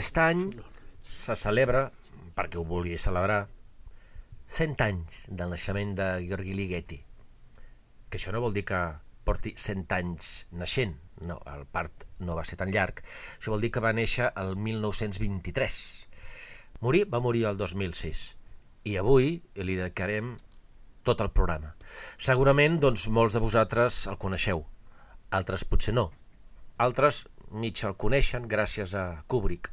Aquest any se celebra, perquè ho vulgui celebrar, 100 anys del naixement de Georgi Ligeti. Que això no vol dir que porti 100 anys naixent, no, el part no va ser tan llarg. Això vol dir que va néixer el 1923. Morir va morir el 2006. I avui li dedicarem tot el programa. Segurament doncs, molts de vosaltres el coneixeu, altres potser no. Altres mig el coneixen gràcies a Kubrick,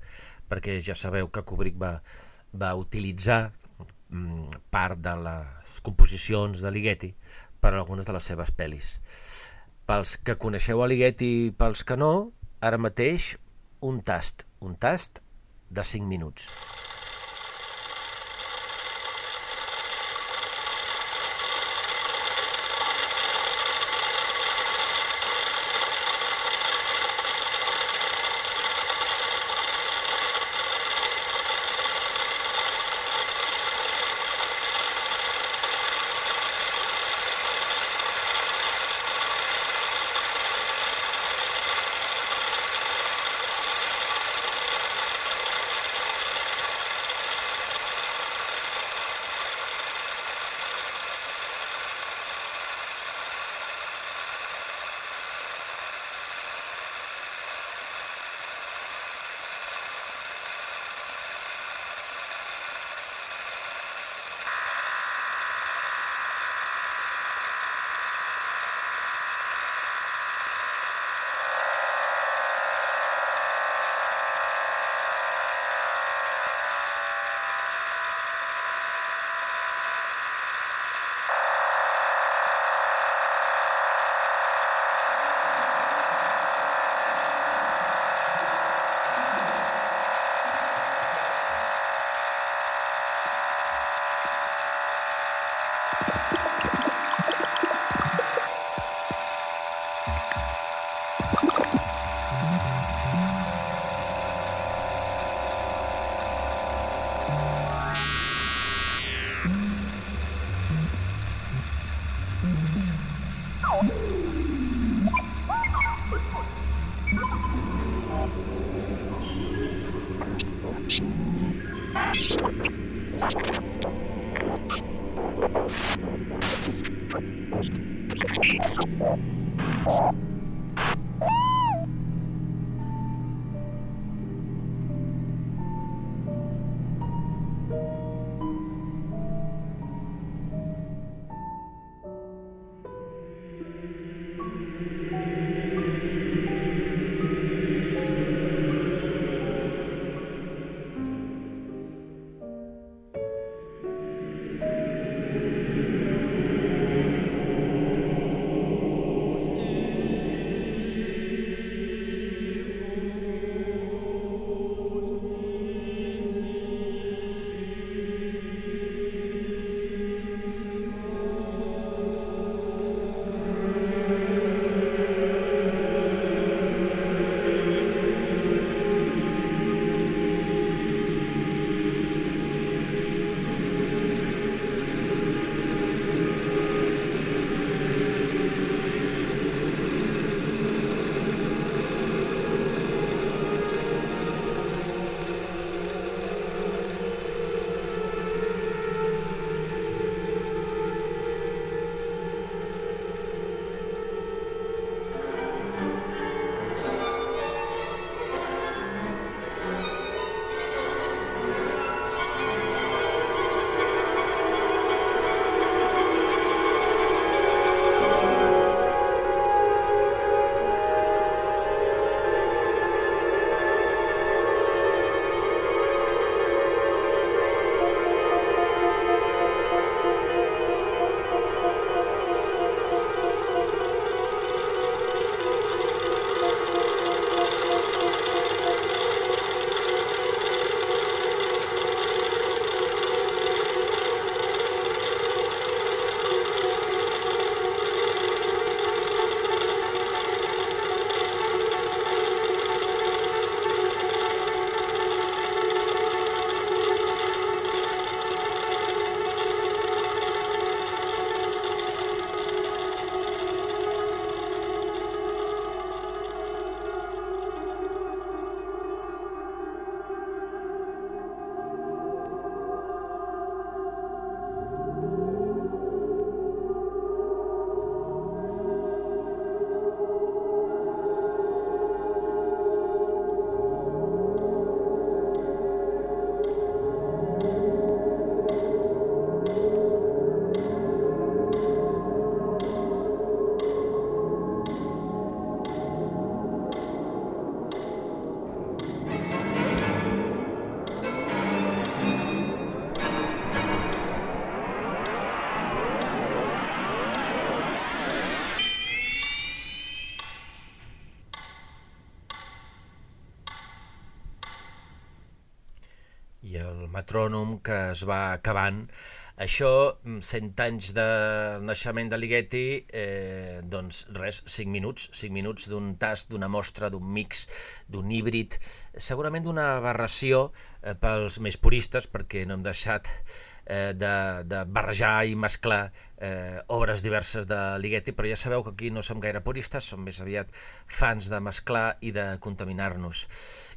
perquè ja sabeu que Kubrick va, va utilitzar mm, part de les composicions de Ligeti per a algunes de les seves pel·lis. Pels que coneixeu a Ligeti i pels que no, ara mateix un tast, un tast de 5 minuts. Metrònom que es va acabant. Això, 100 anys de naixement de Ligeti, eh, doncs res, 5 minuts, 5 minuts d'un tast, d'una mostra, d'un mix, d'un híbrid, segurament d'una aberració eh, pels més puristes, perquè no hem deixat eh, de, de barrejar i mesclar eh, obres diverses de Ligeti, però ja sabeu que aquí no som gaire puristes, som més aviat fans de mesclar i de contaminar-nos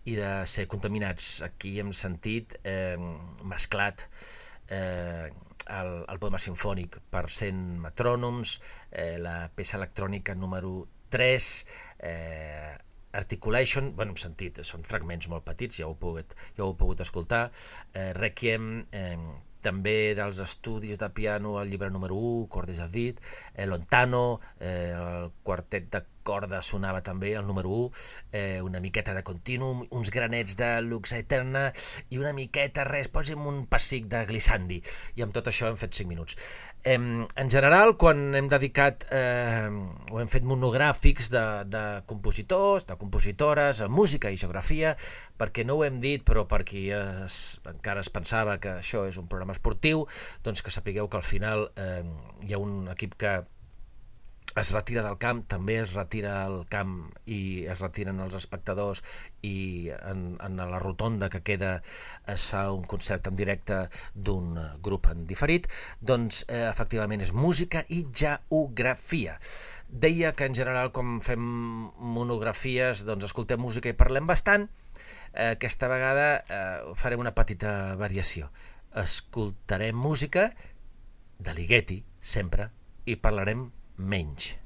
i de ser contaminats. Aquí hem sentit eh, mesclat eh, el, el poema sinfònic per 100 metrònoms, eh, la peça electrònica número 3, eh, Articulation, bueno, hem sentit, són fragments molt petits, ja ho heu pogut, ja ho heu pogut escoltar, eh, Requiem, eh, també dels estudis de piano el llibre número 1, Cordes a Vid, eh, Lontano, eh, el quartet de corda sonava també el número 1, eh, una miqueta de Continuum, uns granets de Lux Eterna i una miqueta, res, posi'm un pessic de glissandi. I amb tot això hem fet 5 minuts. Eh, en general, quan hem dedicat eh, o hem fet monogràfics de, de compositors, de compositores, música i geografia, perquè no ho hem dit, però per qui es, encara es pensava que això és un programa esportiu, doncs que sapigueu que al final eh, hi ha un equip que es retira del camp, també es retira el camp i es retiren els espectadors i en, en la rotonda que queda es fa un concert en directe d'un grup en diferit, doncs eh, efectivament és música i geografia. Deia que en general quan fem monografies doncs escoltem música i parlem bastant, eh, aquesta vegada eh, farem una petita variació. Escoltarem música de Ligeti, sempre, i parlarem mente.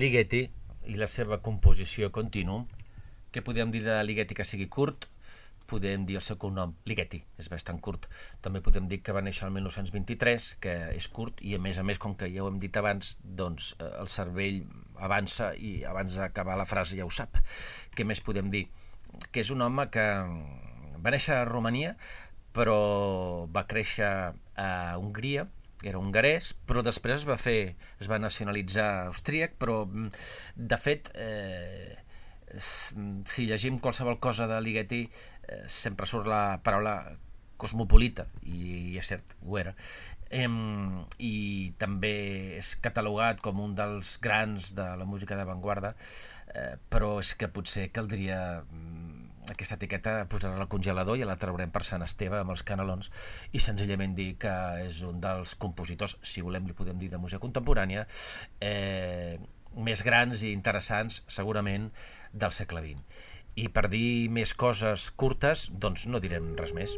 Ligeti i la seva composició Continuum. Què podem dir de Ligeti que sigui curt? Podem dir el seu cognom, Ligeti, és bastant curt. També podem dir que va néixer el 1923, que és curt, i a més a més, com que ja ho hem dit abans, doncs eh, el cervell avança i abans d'acabar la frase ja ho sap. Què més podem dir? Que és un home que va néixer a Romania, però va créixer a Hongria, era hongarès, però després es va fer, es va nacionalitzar austríac, però mm, de fet, eh, si llegim qualsevol cosa de Ligeti, eh, sempre surt la paraula cosmopolita, i, i és cert, ho era. Em, I també és catalogat com un dels grans de la música d'avantguarda, eh, però és que potser caldria mm, aquesta etiqueta posar-la al congelador i la traurem per Sant Esteve amb els canelons i senzillament dir que és un dels compositors, si volem li podem dir de música contemporània, eh, més grans i interessants segurament del segle XX. I per dir més coses curtes, doncs no direm res més.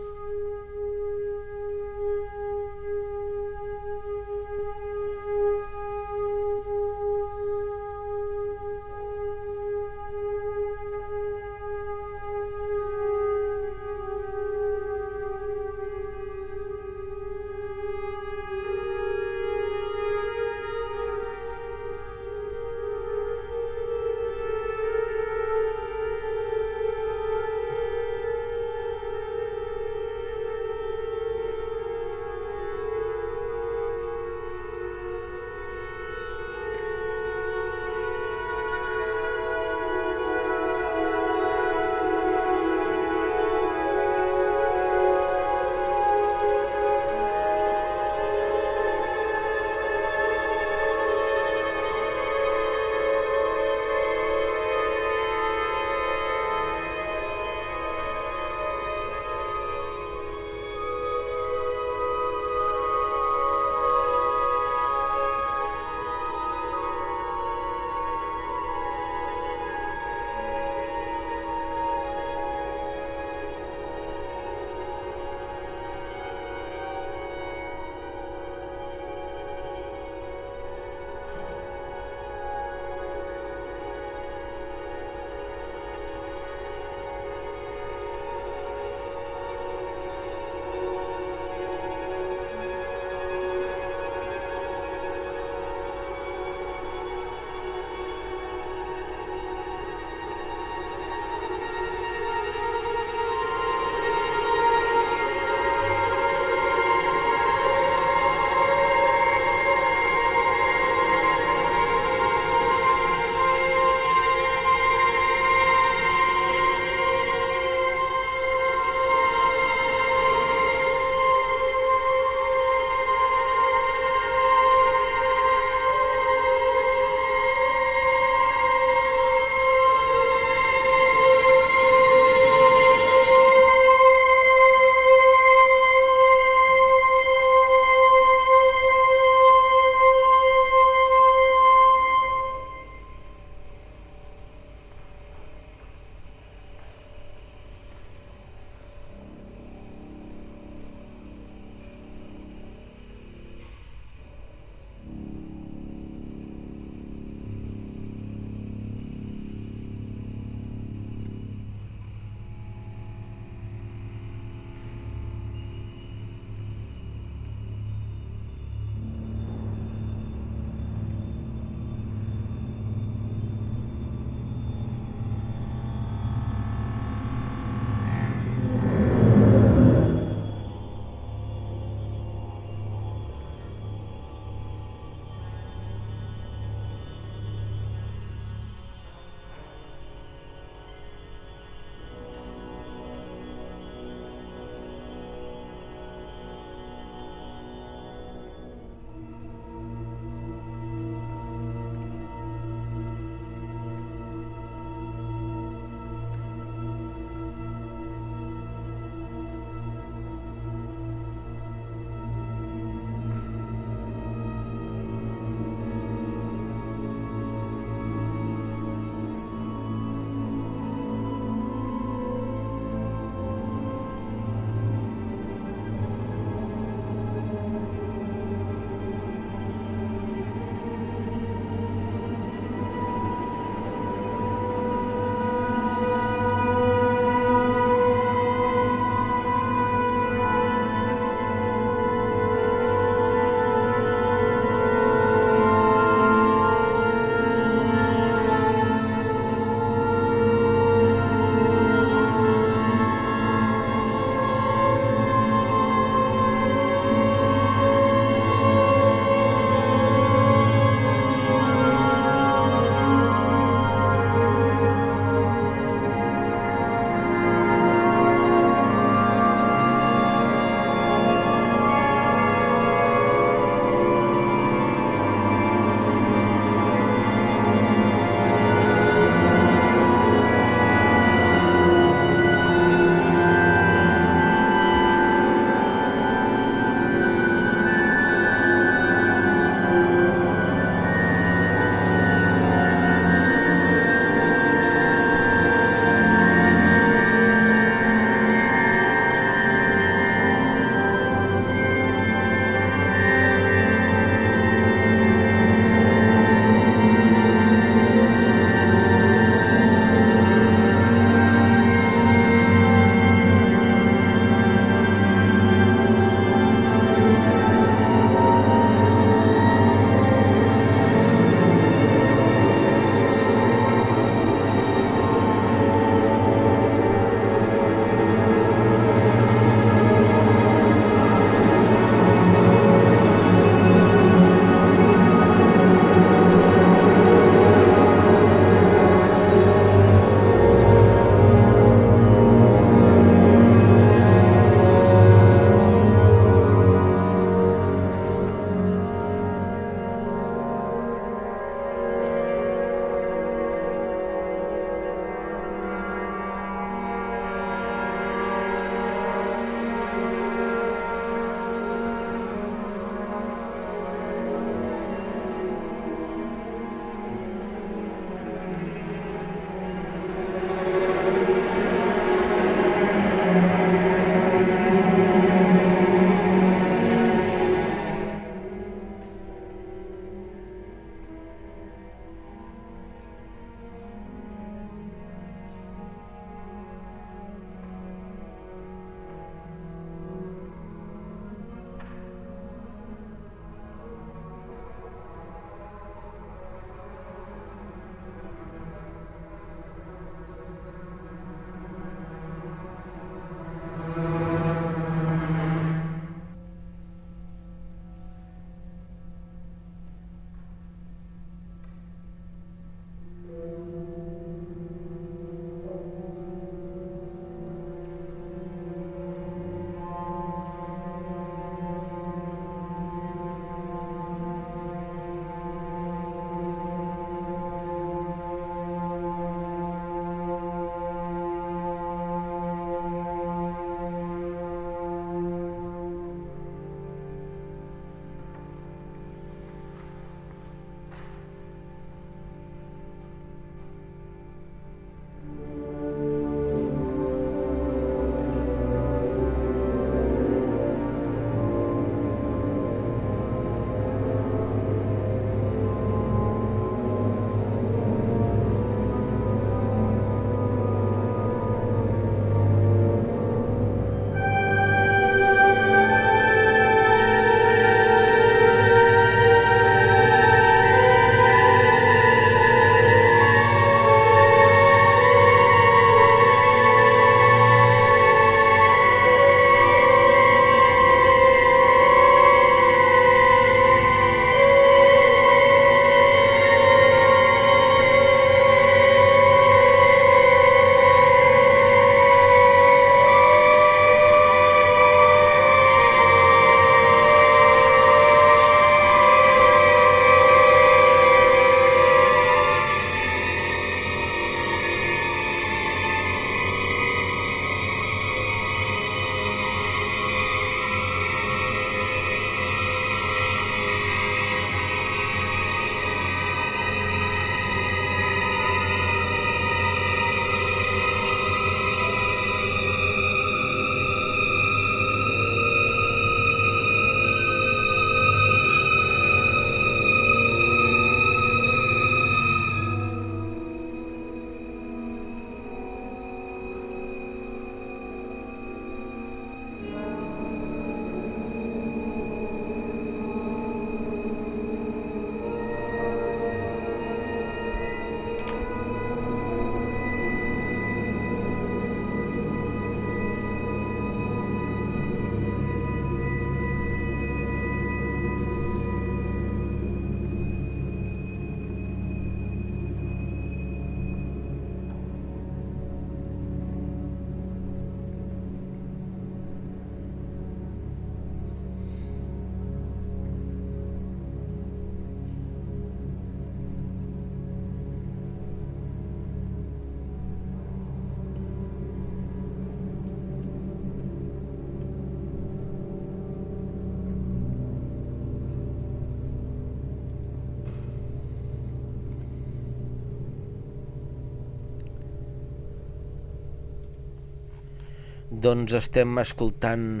Doncs estem escoltant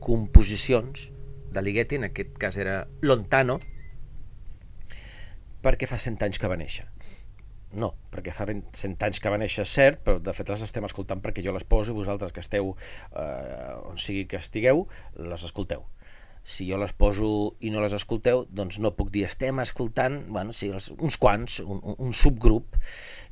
composicions de Ligeti, en aquest cas era Lontano, perquè fa 100 anys que va néixer. No, perquè fa 20, 100 anys que va néixer, cert, però de fet les estem escoltant perquè jo les poso i vosaltres que esteu eh, on sigui que estigueu, les escolteu si jo les poso i no les escolteu, doncs no puc dir estem escoltant, bueno, sí, els, uns quants, un, un subgrup,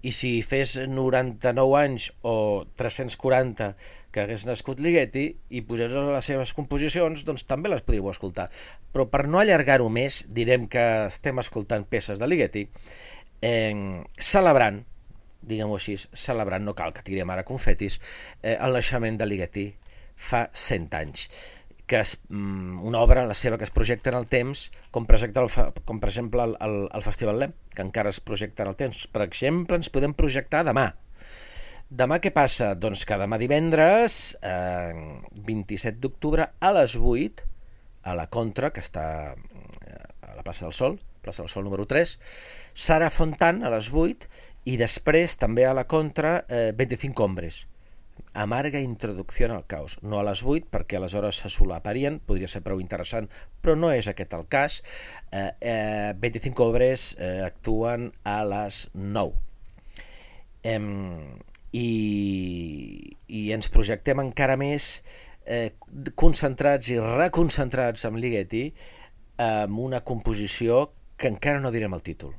i si fes 99 anys o 340 que hagués nascut Ligeti i posés les seves composicions, doncs també les podríeu escoltar. Però per no allargar-ho més, direm que estem escoltant peces de Ligeti, eh, celebrant, diguem-ho així, celebrant, no cal que tirem ara confetis, eh, el naixement de Ligeti fa 100 anys que és mm, una obra, la seva, que es projecta en el temps, com, projecta el, com per exemple el, el, el Festival LEM, que encara es projecta en el temps. Per exemple, ens podem projectar demà. Demà què passa? Doncs que demà divendres, eh, 27 d'octubre, a les 8, a la Contra, que està eh, a la plaça del Sol, plaça del Sol número 3, Sara Fontan a les 8, i després també a la Contra, eh, 25 ombres, amarga introducció al caos. No a les 8, perquè aleshores se solaparien, podria ser prou interessant, però no és aquest el cas. Eh, eh, 25 obres eh, actuen a les 9. Eh, i, I ens projectem encara més eh, concentrats i reconcentrats amb Ligeti amb una composició que encara no direm el títol.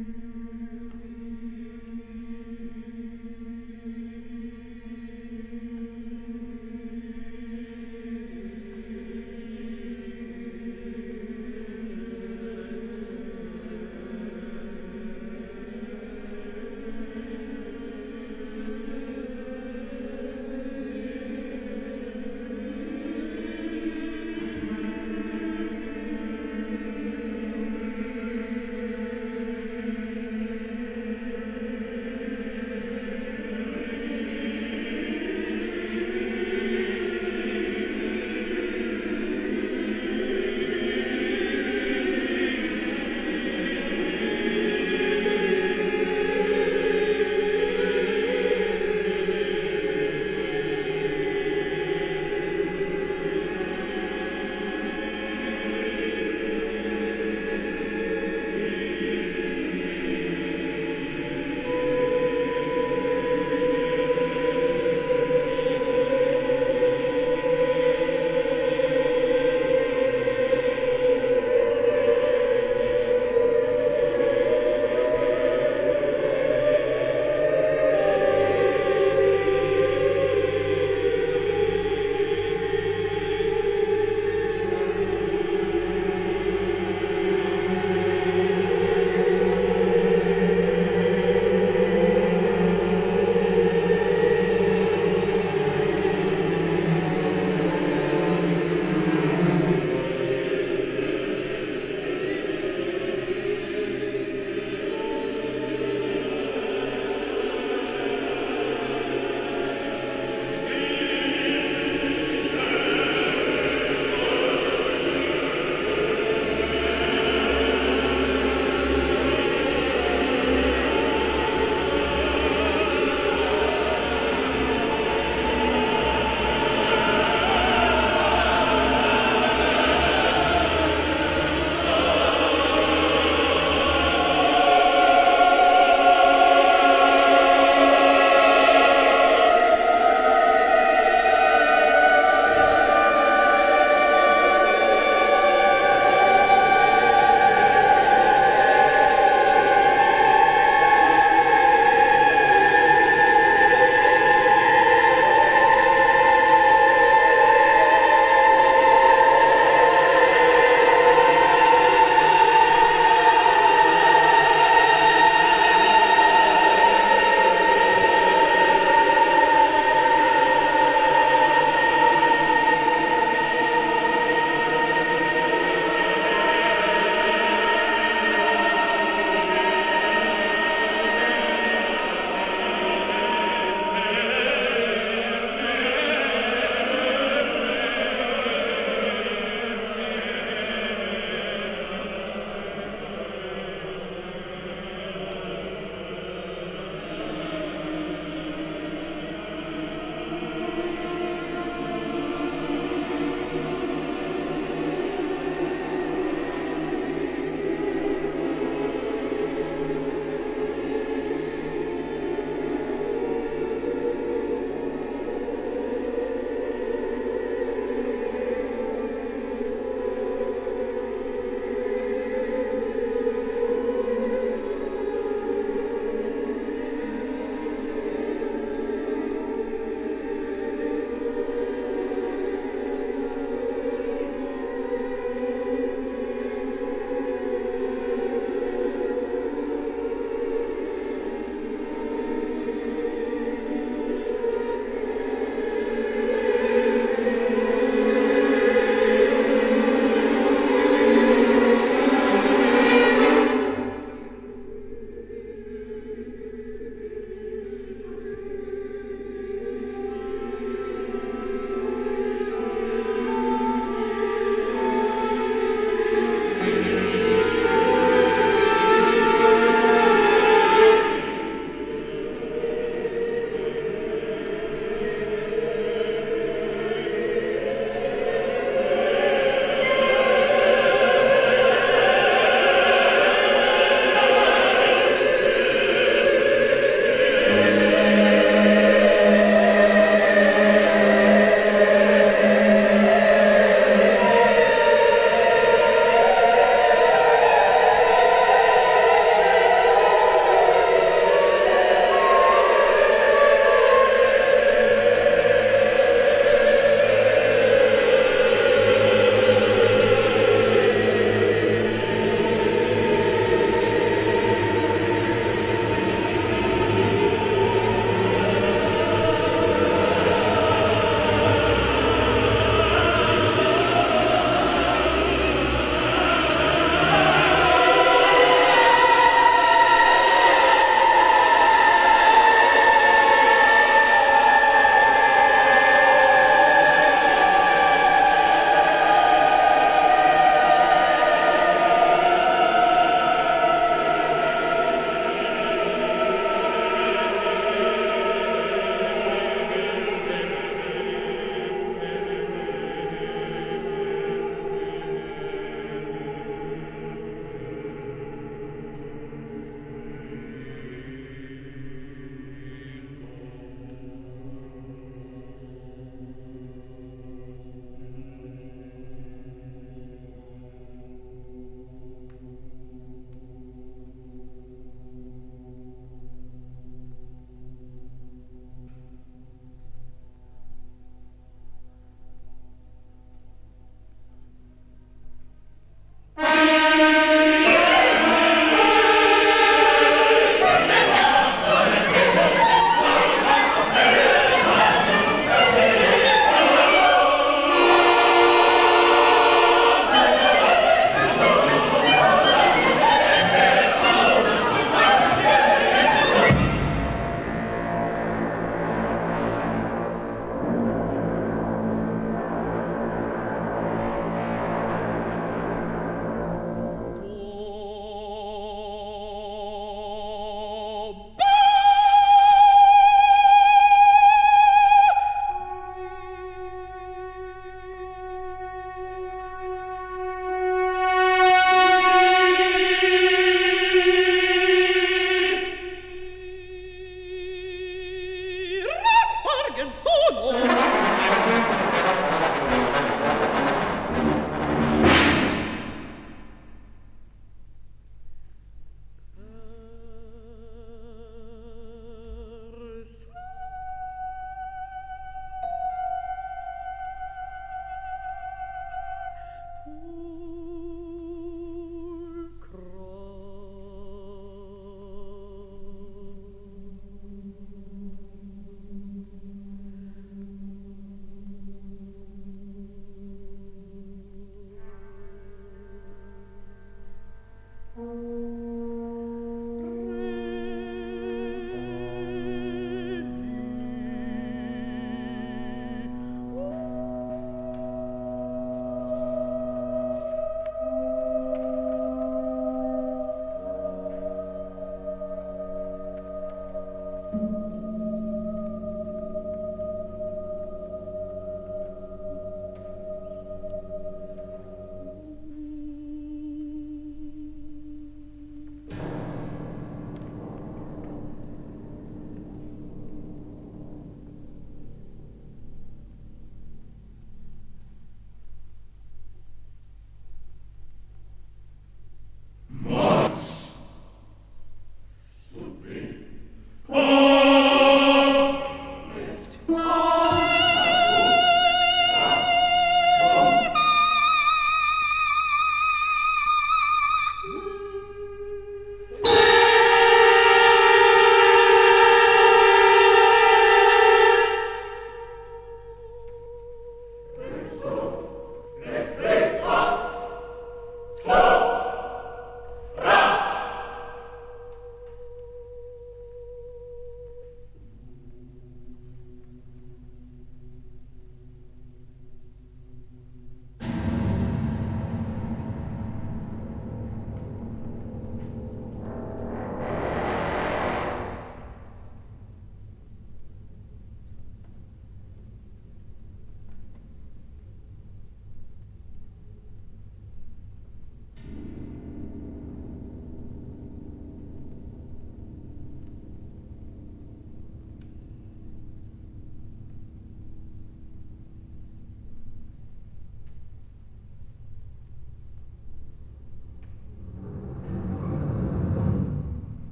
Mm-hmm.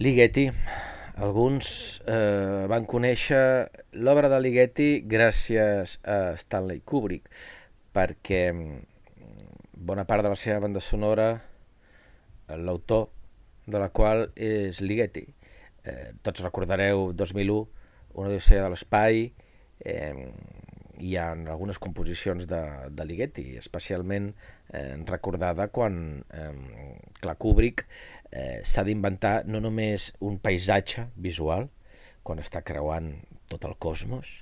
Ligeti. Alguns eh, van conèixer l'obra de Ligeti gràcies a Stanley Kubrick, perquè mm, bona part de la seva banda sonora, l'autor de la qual és Ligeti. Eh, tots recordareu 2001, una odissea de l'espai, eh, hi ha algunes composicions de, de Ligeti, especialment eh, recordada quan eh, clar, Kubrick eh, s'ha d'inventar no només un paisatge visual, quan està creuant tot el cosmos,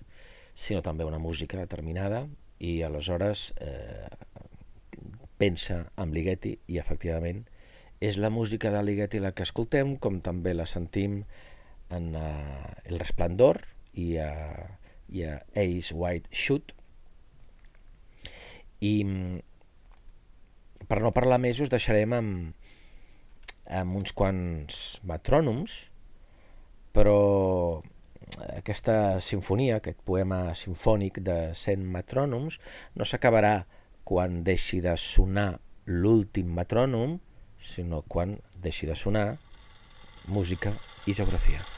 sinó també una música determinada, i aleshores eh, pensa en Ligeti i efectivament és la música de Ligeti la que escoltem, com també la sentim en uh, El Resplendor i a, i a Ace White Shoot. I per no parlar més us deixarem amb, amb uns quants metrònoms, però aquesta sinfonia, aquest poema sinfònic de 100 metrònoms, no s'acabarà quan deixi de sonar l'últim metrònom, sinó quan deixi de sonar música i geografia.